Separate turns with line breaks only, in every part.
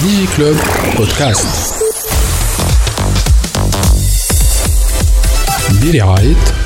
DigiClub Podcast. Billy Wright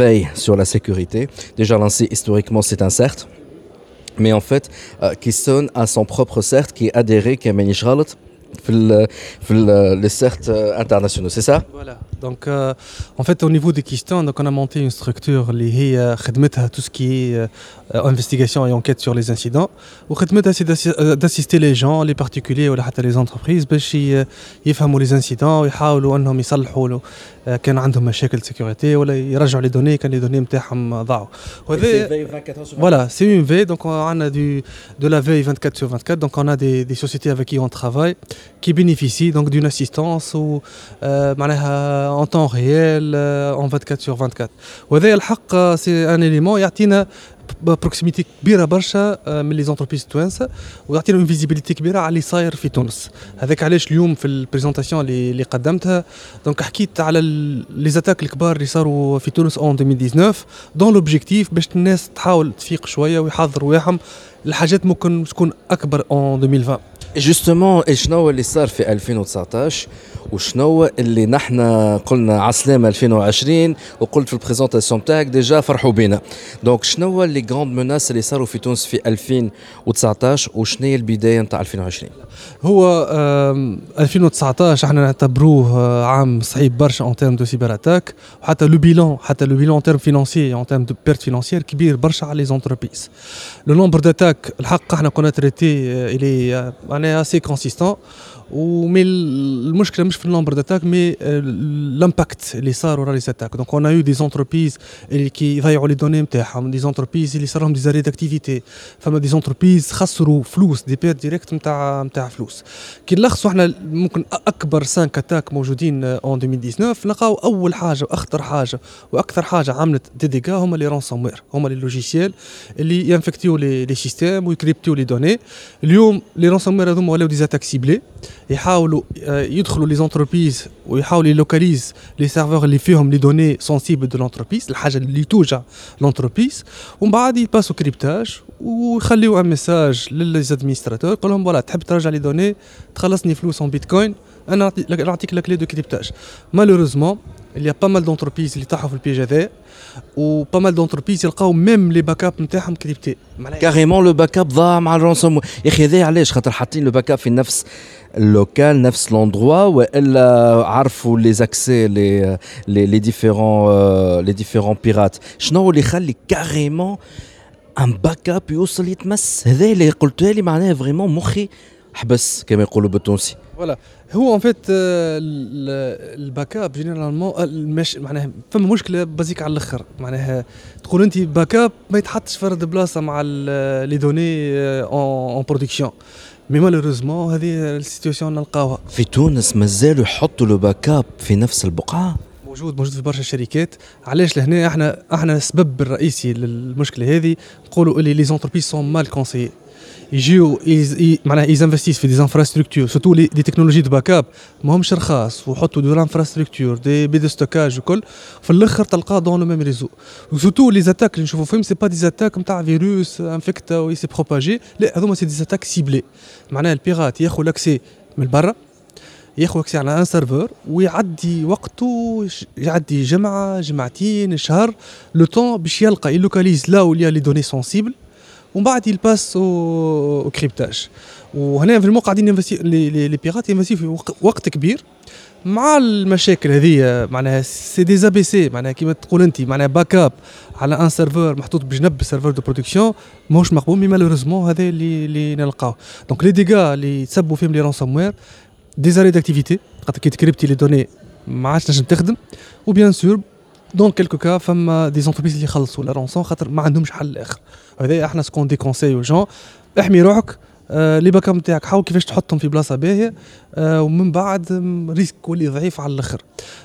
sur la sécurité. Déjà lancé historiquement, c'est un CERT. Mais en fait, euh, qui sonne à son propre CERT, qui est adhéré, qui est les CERT internationaux, c'est ça?
Voilà. Donc, euh, en fait, au niveau des questions, donc on a monté une structure qui euh, à tout ce qui est investigation et enquête sur les incidents. Ou c'est d'assister les gens, les particuliers ou les entreprises, pour qu'ils les incidents et qu'ils كان عندهم مشاكل سيكوريتي ولا يرجعوا لي دوني كان لي دوني نتاعهم ضاعوا. وهذا Voilà, c'est une veille, donc on a du, de la veille 24 sur 24, donc on a des, des sociétés avec qui on travaille qui bénéficient donc d'une assistance ou euh, معناها en temps réel euh, en 24 sur 24 وهذا الحق آه، c'est un élément يعطينا بروكسيميتي كبيرة برشا آه، من les entreprises التوانسه ويعطينا une visibilité كبيرة على اللي صاير في تونس. هذاك علاش اليوم في ال présentation اللي, اللي قدمتها donc حكيت على les attaques الكبار اللي صاروا في تونس en 2019 donc l'objectif باش الناس تحاول تفيق شوية ويحضروا رواحهم الحاجات ممكن تكون أكبر en 2020
justement شنو اللي صار في 2019 وشنو اللي نحن قلنا عسلامة 2020 وقلت في ال présentation تاعك déjà فرحوا بينا. donc شنو les grandes menaces اللي صاروا في تونس في 2019 وشنو هي البداية نتاع 2020
هو آم، 2019 إحنا نعتبروه آه، عام صعيب برشا en termes de cyberattaques وحتى le bilan حتى le bilan termes financiers en termes de pertes financières كبير برشا على les entreprises le nombre d'attaques الحق إحنا كنا traité الي معناها assez consistant و mais المشكلة مش في ال nombre d'attaques mais ال impact اللي صار ورا les attaques donc on a eu des entreprises اللي كي يضيعوا les données نتاعهم des entreprises اللي صار لهم des arrêts d'activité فما des entreprises خسروا فلوس des pertes directes نتاع نتاع فلوس. كي نلخصوا إحنا ممكن أكبر 5 attaques موجودين en 2019 نلقاو أول حاجة وأخطر حاجة وأكثر حاجة عملت دي ديغا هما les ransomwares هما les logiciels اللي ينفكتيو les systèmes ويكريبتيو les données اليوم les ransomwares هذوما ولاو des attaques ciblées يحاولوا آه، يدخلوا لي زونتربريز ويحاولوا يلوكاليز لي سيرفور اللي فيهم لي دوني سونسيبل دو لونتربريز الحاجه اللي توجع لونتربريز ومن بعد يباسوا كريبتاج ويخليوا ان ميساج للادمينستراتور يقول لهم فوالا تحب ترجع لي دوني تخلصني فلوس اون بيتكوين انا نعطي- نعطيك لا كلي دو كريبتاج مالوروزمون y a pas mal d'entreprises اللي طاحوا في البيج هذا و pas mal d'entreprises يلقاو ميم لي باك اب نتاعهم كريبتي
كاريمون لو باك اب ضاع مع الرانسوم يا أخي هذا علاش؟ خاطر حاطين لو باك اب في نفس اللوكال نفس لوندروا وإلا عرفوا لي زاكسي لي les différents les différents pirates شنو اللي يخلي carrément un backup يوصل يتمس؟ هذا اللي قلتها لي معناها vraiment مخي حبس كما يقولوا بالتونسي.
voilà هو en fait ال backup généralement معناها فما مشكلة basique على الأخر. معناها تقول انت backup ما يتحطش فرد بلاصه مع les données en production mais malheureusement هذه ال situation نلقاوها.
في تونس مازالوا يحطوا لو باك اب في نفس البقعة.
موجود موجود في برشا شركات. علاش؟ لهنا إحنا إحنا السبب الرئيسي للمشكلة هذه. نقولوا اللي لي زونتربريز سون مال كونسيي يجيو يز- ي- معناها ايزانفستيس في دي زانفراستركتور سورتو لي دي تكنولوجي دو باك اب ماهمش رخاص ويحطوا دو انفراستركتور دي بي دو ستوكاج وكل في الاخر تلقاه دون لو ميم ريزو وسورتو لي زاتاك اللي نشوفوا فيهم سي با دي زاتاك نتاع فيروس انفكتا ويسي بروباجي لا هذوما سي دي زاتاك سيبلي معناها البيرات ياخذ لاكسي من برا ياخذ اكسي على ان سيرفور ويعدي وقته ش- يعدي جمعه جمعتين شهر لو طون باش يلقى يلوكاليز لا où il y a les données sensibles ومن بعد يلباس أو كريبتاج. وهنا في الموقع قاعدين لي, بيرات ينفستي في وق- وقت كبير. مع المشاكل هذه معناها سي دي بي سي معناها كيما تقول انت معناها باك اب على ان سيرفور محطوط بجنب سيرفور دو برودكسيون ماهوش مقبول mais malheureusement هذا اللي اللي نلقاوه. donc les dégâts اللي تسبوا فيهم les ransomwares des arrêts d'activité خاطر كي تكريبتي les données ما عادش تنجم تخدم. و bien sûr dans quelques cas فما des entreprises اللي يخلصوا la rançon خاطر ما عندهمش حل آخر. هذا أحنا ce qu'on conseille aux gens احمي روحك. آه les backups نتاعك حاول كيفاش تحطهم في بلاصة باهية آه ومن بعد risque ولي ضعيف على الأخر.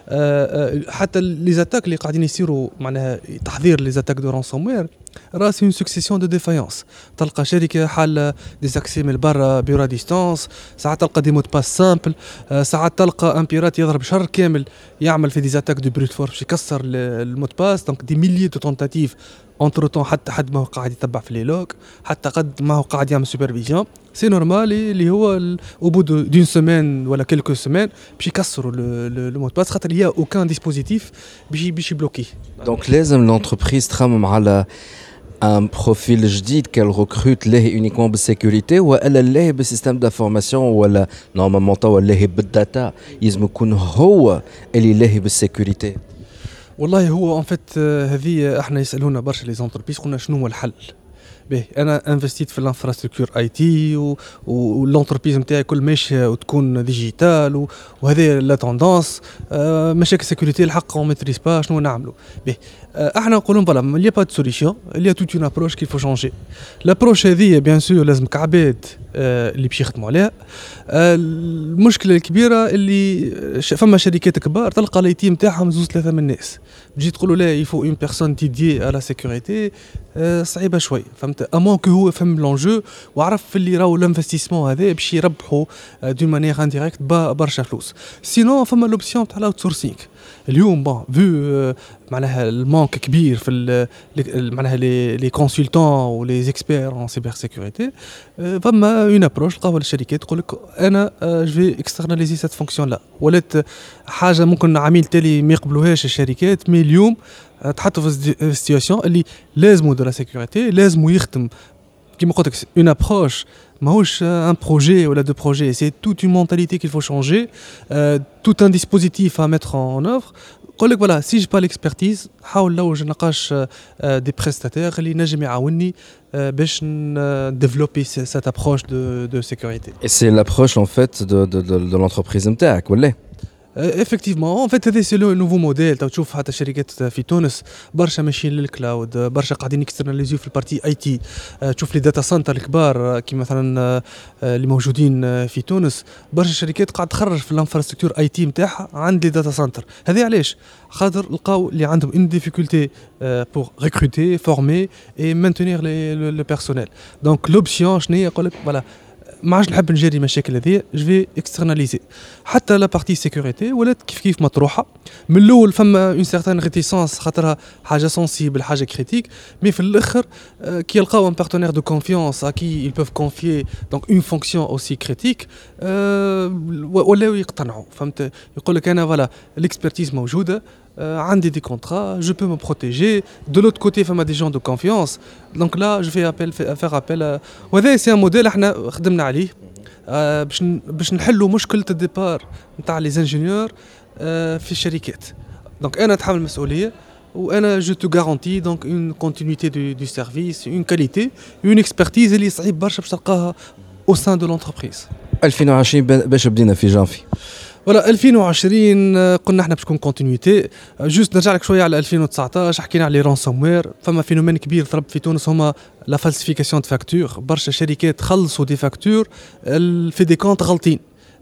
آه حتى les attaques اللي قاعدين يصيروا معناها تحضير les attaques de ransomware راس اون سكسيسيون دو ديفايونس تلقى شركة حل ديزاكسي من برا بيرا ديستانس ساعات تلقى دي مود باس سامبل ساعات تلقى ان بيرات يضرب شهر كامل يعمل في ديزاتاك دو بروت فورس يكسر ال- المود باس دونك دي ميليي دو تونتاتيف اونتر طون حتى حد ما هو قاعد يتبع في لي لوك حتى قد ما هو قاعد يعمل سوبرفيزيون سي نورمال اللي هو او بو دون سيمين ولا كيلكو سيمين باش يكسروا المود باس خاطر هي اوكان ديسبوزيتيف باش باش يبلوكيه
دونك لازم لونتربريز تخمم على ان بروفيل جديد qu'elle recrute لاهي اونيكمون بالسيكوريتي ولا لاهي بالسيستم دانفورماسيون ولا نورمالمون توا لاهي بالداتا لازم يكون هو اللي لاهي بالسيكوريتي
والله هو en fait هذه إحنا يسألونا برشا les entreprises قلنا شنو هو الحل؟ باهي أنا investit في ال infrastructure IT وال entreprise نتاعي كل ماشيه وتكون digitale وهذه la tendance آه مشاكل sécurité الحق on maîtrise pas شنو نعملوا آه إحنا نقولوا voilà solution. Il y a toute une approche qu'il faut changer. L'approche هذه bien sûr لازم كعباد آه اللي باش يخدموا عليها المشكلة الكبيره اللي فما شركات كبار تلقى ال IT نتاعهم زوز ثلاثة من الناس تجي تقول له لا il faut une personne dédiée على sécurité صعيبه شوي فهمت à mon coût هو فهم l'enjeu وعرف اللي راهو ال investissement هذا باش يربحوا d'une manière indirecte برشا فلوس sinon فما l'option تاع ال outsourcing اليوم bon فو معناها ال manque كبير في معناها les consultants و les experts en cybersécurité فما une approche لقاوها الشركات تقول لك أنا j'externalise cette fonction لا ولات حاجة ممكن عميل تالي ما يقبلوهاش الشركات mais اليوم آه، تحطوا في situation اللي لازموا دو لا سيكوريتي لازموا يخدم une approche, maouche un projet ou là deux projets. C'est toute une mentalité qu'il faut changer, euh, tout un dispositif à mettre en œuvre. voilà, si j'ai pas l'expertise, je naqash euh, euh, des prestataires qui n'ajmi euh, développer cette approche de, de sécurité.
Et c'est l'approche en fait de, de, de, de l'entreprise MTAC,
افكتيفمون ان فيت هذا سي لو نوفو موديل تو تشوف حتى شركات في تونس برشا ماشيين لل cloud برشا قاعدين externaliserيو في ال partie IT. تشوف les data centers الكبار كي مثلا آه، آه، اللي موجودين آه، في تونس. برشا شركات قاعد تخرج في ال infrastructure IT نتاعها عند les data centers هذا علاش؟ خاطر لقاو اللي عندهم une difficulté pour recruter, former et maintenir le personnel donc l'option شنو هي؟ يقول لك voilà ما عادش نحب نجري مشاكل هذه je vais externaliser حتى la partie sécurité ولات كيف كيف مطروحة. من الأول فما une certaine réticence خاطرها حاجة sensible حاجة critique mais في الأخر آه، كي يلقاو un partenaire de confiance à qui peuvent confier donc une fonction aussi critique آه، ولاو يقتنعوا. فهمت؟ يقول لك أنا voilà ال expertise موجودة. آه، عندي دي كونترا جو بو مو بروتيجي دو لوت كوتي فما دي جون دو كونفيونس دونك لا جو في ابل فيغ ابل وهذا سي ان موديل احنا خدمنا عليه آه، باش ن- باش نحلوا مشكله الديبار نتاع لي زانجينيور في الشركات دونك انا اتحمل المسؤوليه وانا جو تو غارونتي دونك اون كونتينيتي دو دو سيرفيس اون كاليتي اون اكسبرتيز اللي صعيب برشا باش تلقاها او سان دو لونتربريز
2020 ب- باش بدينا في جانفي
فوالا 2020 آه، قلنا إحنا باش تكون continuité آه، juste نرجع لك شوية على 2019 حكينا على ransomware فما phénomène كبير ضرب في تونس هما la falsification de factures برشا شركات خلصوا des factures في دي كونت غلطين.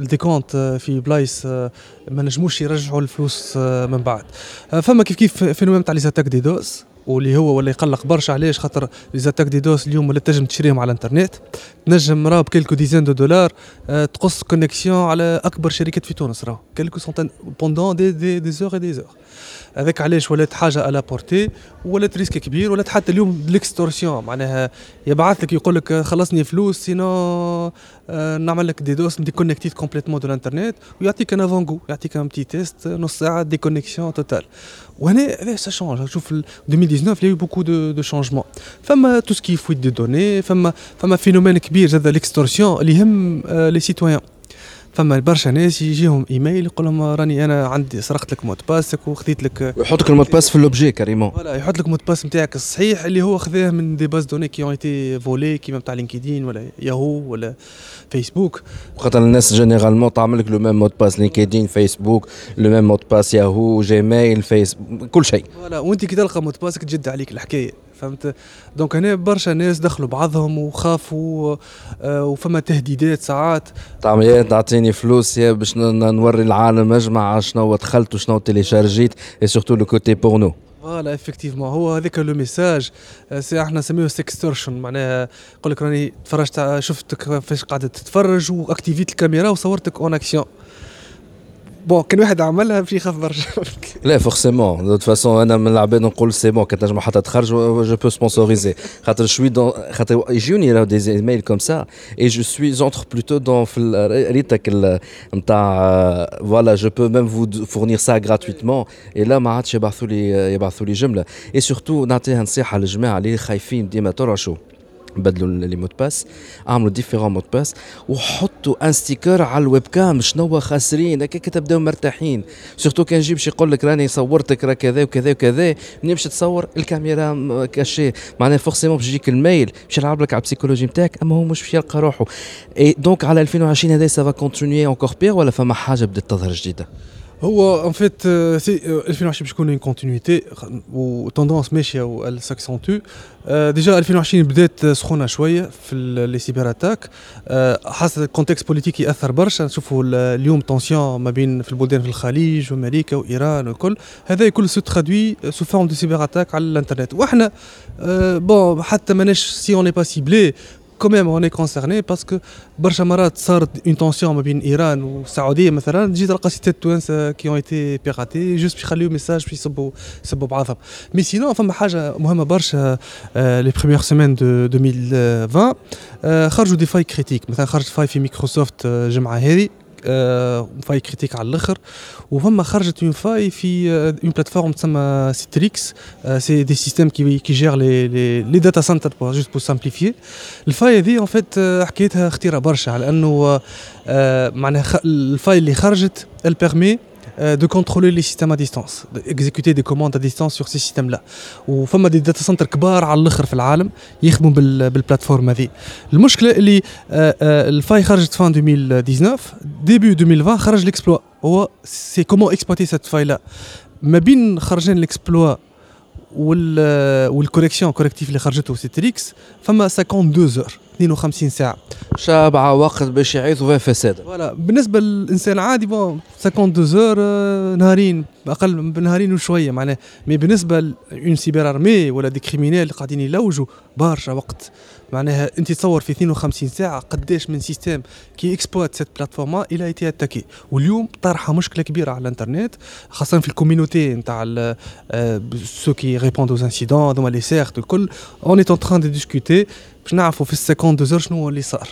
الدي كونت في بلايص آه، ما نجموش يرجعوا الفلوس آه، من بعد. آه، فما كيف كيف phénomène تاع les attaques DDoS؟ واللي هو ولا يقلق برشا. علاش؟ خاطر les attaques DDoS اليوم ولا تنجم تشريهم على الإنترنت تنجم راه ب quelques dizaines de dollars آه، تقص connexion على أكبر شركات في تونس راهو quelques centaines pendant des des des heures des heures هذاك علاش ولات حاجة à la portée ولات risque كبير ولات حتى اليوم l'extorsion معناها يبعث لك يقول لك خلصني فلوس sinon آه، نعمل لك DDoS déconnecté complètement de الانترنت ويعطيك un يعطيك un petit test نص ساعة déconnexion totale Et ça change. Hein. En 2019, il y a eu beaucoup de, changements. فما, euh, tout ce qui est de données, فما, phénomène qui euh, est euh, les citoyens. فما برشا ناس يجيهم إيميل يقول لهم راني أنا عندي سرقت لك mot de passe ك وخذيت لك
يحط لك ال mot de passe في l'objet carrément
voilà يحط لك mot de passe نتاعك الصحيح اللي هو خذاه من des bases de données qui ont été volées كيما نتاع LinkedIn ولا ياهو ولا فيسبوك.
خاطر الناس généralement تعمل لك le même mot de passe LinkedIn Facebook le même mot de passe Yahoo Gmail Face كل شيء.
voilà وانت كي تلقى mot de passe ك تجد عليك الحكاية. فهمت؟ donc هنا برشا ناس دخلوا بعضهم وخافوا آه، وفما تهديدات ساعات.
تعمل يا تعطيني فلوس يا باش نوري العالم أجمع شنو دخلت وشنو تيليشارجيت اي سورتو لو كوتي بورنو
فوالا افكتيفمون هو هذاك le message آه، إحنا نسميه سكستورشن معناها يقول لك راني تفرجت شفتك فاش قاعدة تتفرج واكتيفيت الكاميرا وصورتك اون اكسيون بون كان واحد عملها باش يخاف برشا
لا فورسيمون دو فاسون انا من العباد نقول سي بون كتنجم حتى تخرج جو بو سبونسوريزي خاطر شوي دون خاطر يجوني راهو دي ايميل كوم سا اي جو سوي زونتر بلوتو دون في ال- ريتك نتاع فوالا جو بو ميم فو فورنير سا غراتويتمون اي لا ما عادش يبعثوا لي يبعثوا لي جمله اي سورتو نعطيها نصيحه للجماعه اللي خايفين ديما ترعشوا بدلوا لي mot de passe أعملوا différents mots de passe وحطوا un sticker على ال webcam شنو خاسرين هكاك تبداو مرتاحين. surtout كان يجي باش يقول لك راني صورتك راه كذا وكذا وكذا منين باش تصور؟ الكاميرا cachée معناها forcément باش يجيك ال mail باش يلعب لك على ال psychologie نتاعك أما هو مش باش يلقى روحه. et donc على 2020 هذا ça va continuer encore pire ولا فما حاجة بدات تظهر جديدة؟
هو ان فيت سي 2020 باش تكون اون كونتينيتي وتوندونس ماشيه و ساكسونتو ديجا 2020 بدات سخونه شويه في لي سيبر اتاك حاسه الكونتكست بوليتيكي ياثر برشا نشوفوا ال- اليوم تونسيون ما بين في البلدان في الخليج وامريكا وايران والكل هذا كل سو ترادوي سو فورم دو سيبر اتاك على الانترنت واحنا بون حتى ماناش سي اون با سيبلي quand même on est concerné parce que برشا مرات صارت اون تونسيون ما بين ايران والسعوديه مثلا تجي تلقى سيتات توانسه كي اون ايتي بيغاتي جوست باش يخليو ميساج باش يصبوا يصبوا بعضهم مي سينون فما حاجه مهمه برشا لي بروميير سيمين دو 2020 آه، خرجوا دي فاي كريتيك مثلا خرجت فاي في مايكروسوفت آه، الجمعه هذه آه، فاي كريتيك على الآخر. وفما خرجت اون فاي في اون بلاتفورم تسمى سيتريكس سي دي سيستيم كي كي جير لي les data centers juste pour simplifier ال faille هذه en fait حكيتها خطيره برشا على أنه آه، آه، معناها ال faille اللي خرجت euh, de contrôler les systèmes à distance, d'exécuter des commandes à distance sur ces systèmes-là. وفما des data centers كبار على الآخر في العالم يخدموا بال بال plateforme هذه. المشكلة اللي ال faille خرجت fin 2019 début 2020 خرج ال exploit هو c'est comment exploiter cette faille-là ما بين خرجين ال exploit وال وال correction corrective اللي خرجته Citrix فما 52 زور 52 ساعة.
شابعة وقت باش يعيثوا فيها فساد.
voilà بالنسبة للإنسان العادي bon 52 heures آه، نهارين أقل من نهارين وشوية معناه mais بالنسبة ل une cyber armée ولا des criminels اللي قاعدين يلوجوا برشا وقت. معناها انت تصور في 52 ساعة قداش من système qui exploite cette plateforme إلى été attaqué واليوم طرحة مشكلة كبيرة على الإنترنت خاصة في ال community نتاع ceux qui répondent aux incidents هذوما les CERT الكل. on était en train de discuter باش نعرفوا في ال 52 زور شنو هو اللي صار.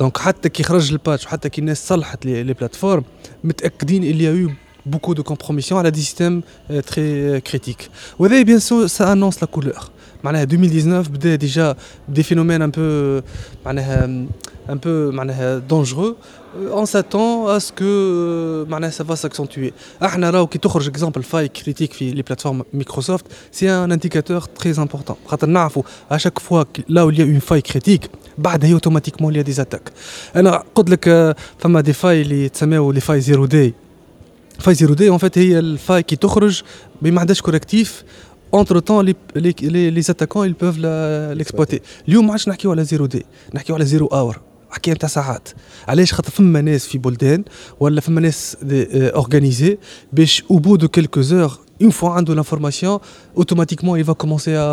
donc حتى كي خرج ال patch وحتى كي الناس صلحت les, plateformes متأكدين اللي y a eu beaucoup de compromissions على des systèmes très critiques وهذا bien sûr ça annonce la couleur معناها 2019 بدا ديجا دي فينومين ان بو معناها ان بو معناها دونجرو اون ساتون اسكو معناها سا فا ساكسنتوي احنا راهو كي تخرج اكزومبل فاي كريتيك في لي بلاتفورم مايكروسوفت سي ان انديكاتور تري امبورتون خاطر نعرفوا ا شاك فوا لا où il y a une faille critique بعد هي اوتوماتيكمون il y a des attaques انا قلت لك آه، فما دي فاي اللي تسميو لي فاي زيرو داي فاي زيرو داي اون فيت هي الفاي كي تخرج مي ما عندهاش كوركتيف اونتر طون لي لي لي لي زاتاكون ils peuvent l'exploiter اليوم ما عادش نحكيو على zero day نحكيو على zero hour حكايه نتاع ساعات علاش خاطر فما ناس في بلدان ولا فما ناس organisés باش au bout de quelques heures une fois عنده l'information automatiquement il va commencer à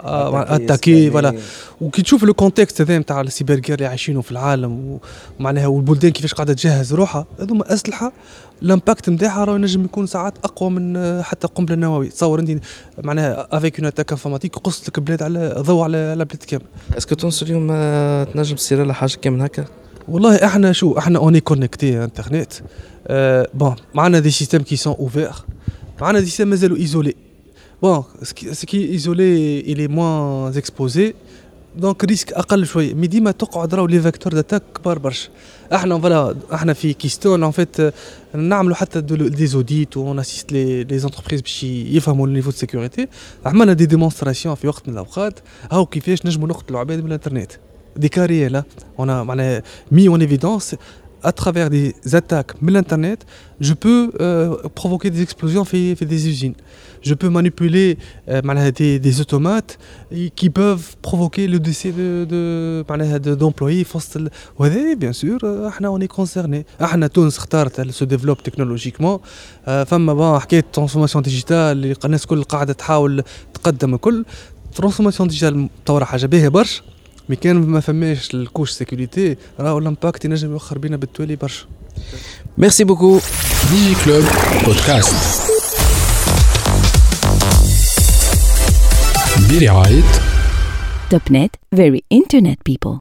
à attaquer voilà وكي تشوف لو كونتكست هذا نتاع ال cyberguerre اللي عايشينه في العالم ومعناها والبلدان كيفاش قاعدة تجهز روحها. هذوما أسلحة ال impact نتاعها راه ينجم يكون ساعات أقوى من حتى قنبلة نووية. تصور أنت معناها افيك اون اتاك انفورماتيك قصت لك بلاد على ضوء على على بلاد كامل
اسكو تونس اليوم آه، تنجم تصير لها حاجة كي من هكا؟
والله إحنا شو إحنا اوني كونكتي انترنت أه بون معنا دي سيستيم كي سون اوفير معنا دي سيستيم مازالوا ايزولي بون سكي ايزولي il est moins exposé دونك ريسك اقل شوي مي ديما تقعد راهو لي فيكتور داتاك كبار برشا احنا فوالا احنا في كيستون ان فيت نعملوا حتى دي زوديت و اسيست لي لي زونتربريز باش يفهموا النيفو دو سيكوريتي عملنا دي ديمونستراسيون في وقت من الاوقات هاو كيفاش نجموا نقتلوا عباد من الانترنت دي كاريال انا معناها مي اون ايفيدونس à travers des attaques de l'Internet, je peux euh, provoquer des explosions fait, fait des usines. Je peux manipuler euh, des, des, automates qui peuvent provoquer le décès d'employés. De, de, de, bien sûr, euh, on est concerné. Tunis elle se développe technologiquement. فما بون حكايه transformation digitale الناس الكل قاعده تحاول تقدم الكل transformation digitale تطور حاجه باهيه برشا mais كان ما فماش ال couche sécurité راهو ال impact ينجم يوخر بينا بالتوالي برشا.
merci beaucoup
déjà كلوب بودكاست برعاية
توب نت very internet people.